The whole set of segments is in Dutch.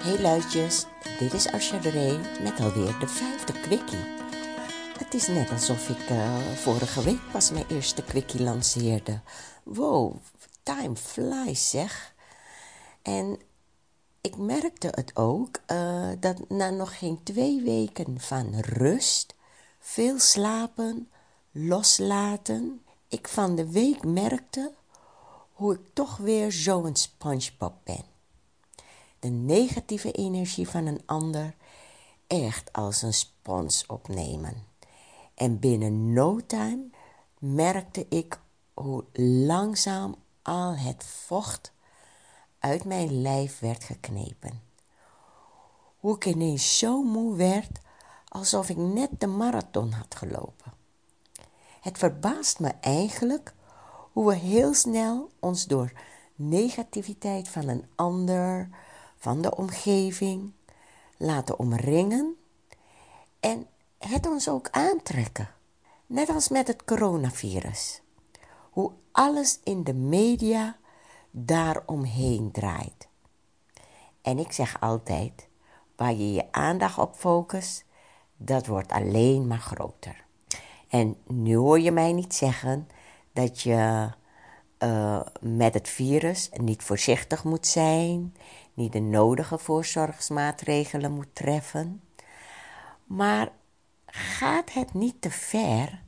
Hey luidjes, dit is Ree met alweer de vijfde quickie. Het is net alsof ik uh, vorige week pas mijn eerste quickie lanceerde. Wow, time flies zeg. En ik merkte het ook uh, dat na nog geen twee weken van rust, veel slapen, loslaten, ik van de week merkte hoe ik toch weer zo'n SpongeBob ben de negatieve energie van een ander echt als een spons opnemen. En binnen no time merkte ik hoe langzaam al het vocht uit mijn lijf werd geknepen. Hoe ik ineens zo moe werd alsof ik net de marathon had gelopen. Het verbaast me eigenlijk hoe we heel snel ons door negativiteit van een ander, van de omgeving laten omringen en het ons ook aantrekken. Net als met het coronavirus. Hoe alles in de media daaromheen draait. En ik zeg altijd, waar je je aandacht op focust, dat wordt alleen maar groter. En nu hoor je mij niet zeggen dat je uh, met het virus niet voorzichtig moet zijn, niet de nodige voorzorgsmaatregelen moet treffen. Maar gaat het niet te ver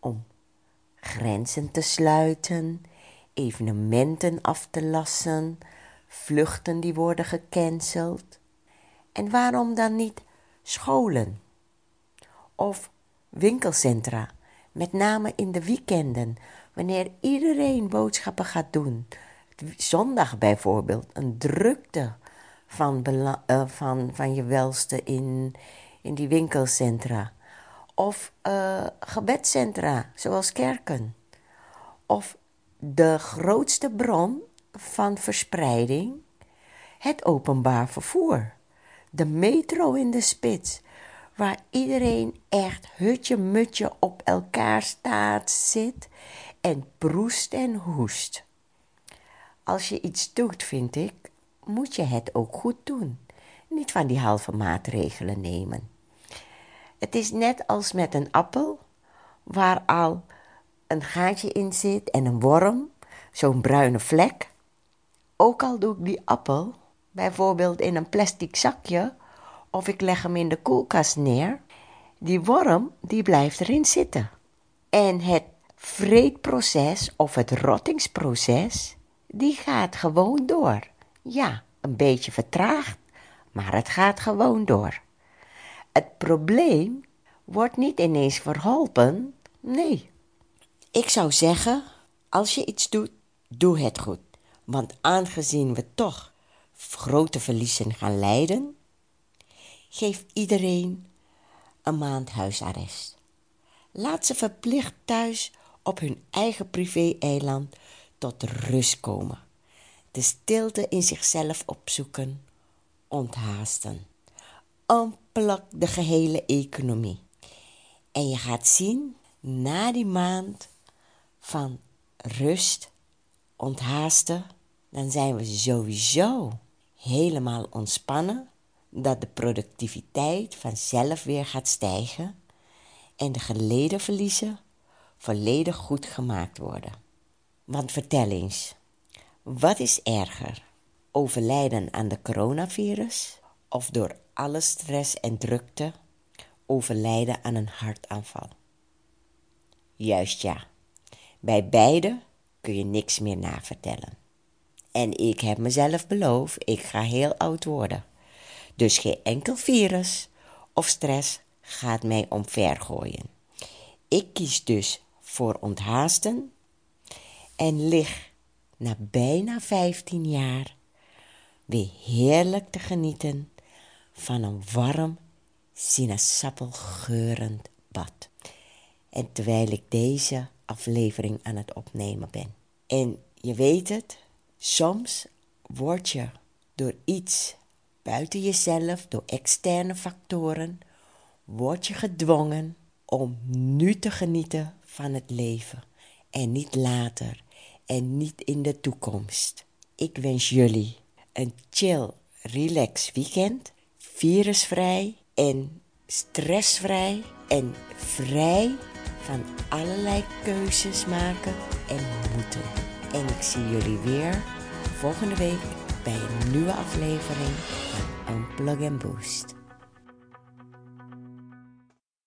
om grenzen te sluiten, evenementen af te lassen, vluchten die worden gecanceld? En waarom dan niet scholen of winkelcentra, met name in de weekenden, wanneer iedereen boodschappen gaat doen? zondag bijvoorbeeld een drukte van, uh, van, van je welste in, in die winkelcentra. Of uh, gebedcentra, zoals kerken. Of de grootste bron van verspreiding, het openbaar vervoer. De metro in de spits, waar iedereen echt hutje-mutje op elkaar staat, zit en proest en hoest. Als je iets doet, vind ik, moet je het ook goed doen. Niet van die halve maatregelen nemen. Het is net als met een appel, waar al een gaatje in zit en een worm, zo'n bruine vlek. Ook al doe ik die appel bijvoorbeeld in een plastic zakje of ik leg hem in de koelkast neer, die worm die blijft erin zitten. En het vreedproces of het rottingsproces die gaat gewoon door. Ja, een beetje vertraagd, maar het gaat gewoon door. Het probleem wordt niet ineens verholpen, nee. Ik zou zeggen, als je iets doet, doe het goed. Want aangezien we toch grote verliezen gaan lijden, geef iedereen een maand huisarrest. Laat ze verplicht thuis op hun eigen privé-eiland tot rust komen, de stilte in zichzelf opzoeken, onthaasten. Unplak de gehele economie. En je gaat zien, na die maand van rust, onthaasten, dan zijn we sowieso helemaal ontspannen, dat de productiviteit vanzelf weer gaat stijgen en de geleden verliezen volledig goed gemaakt worden. Want vertel eens, wat is erger? Overlijden aan de coronavirus of door alle stress en drukte overlijden aan een hartaanval? Juist ja, bij beide kun je niks meer navertellen. En ik heb mezelf beloofd, ik ga heel oud worden. Dus geen enkel virus of stress gaat mij omvergooien. Ik kies dus voor onthaasten en lig na bijna 15 jaar weer heerlijk te genieten van een warm, sinaasappelgeurend bad. En terwijl ik deze aflevering aan het opnemen ben. En je weet het, soms word je door iets buiten jezelf, door externe factoren, word je gedwongen om nu te genieten van het leven en niet later en niet in de toekomst. Ik wens jullie een chill, relax weekend. Virusvrij en stressvrij en vrij van allerlei keuzes maken en moeten. En ik zie jullie weer volgende week bij een nieuwe aflevering van Unplug and Boost.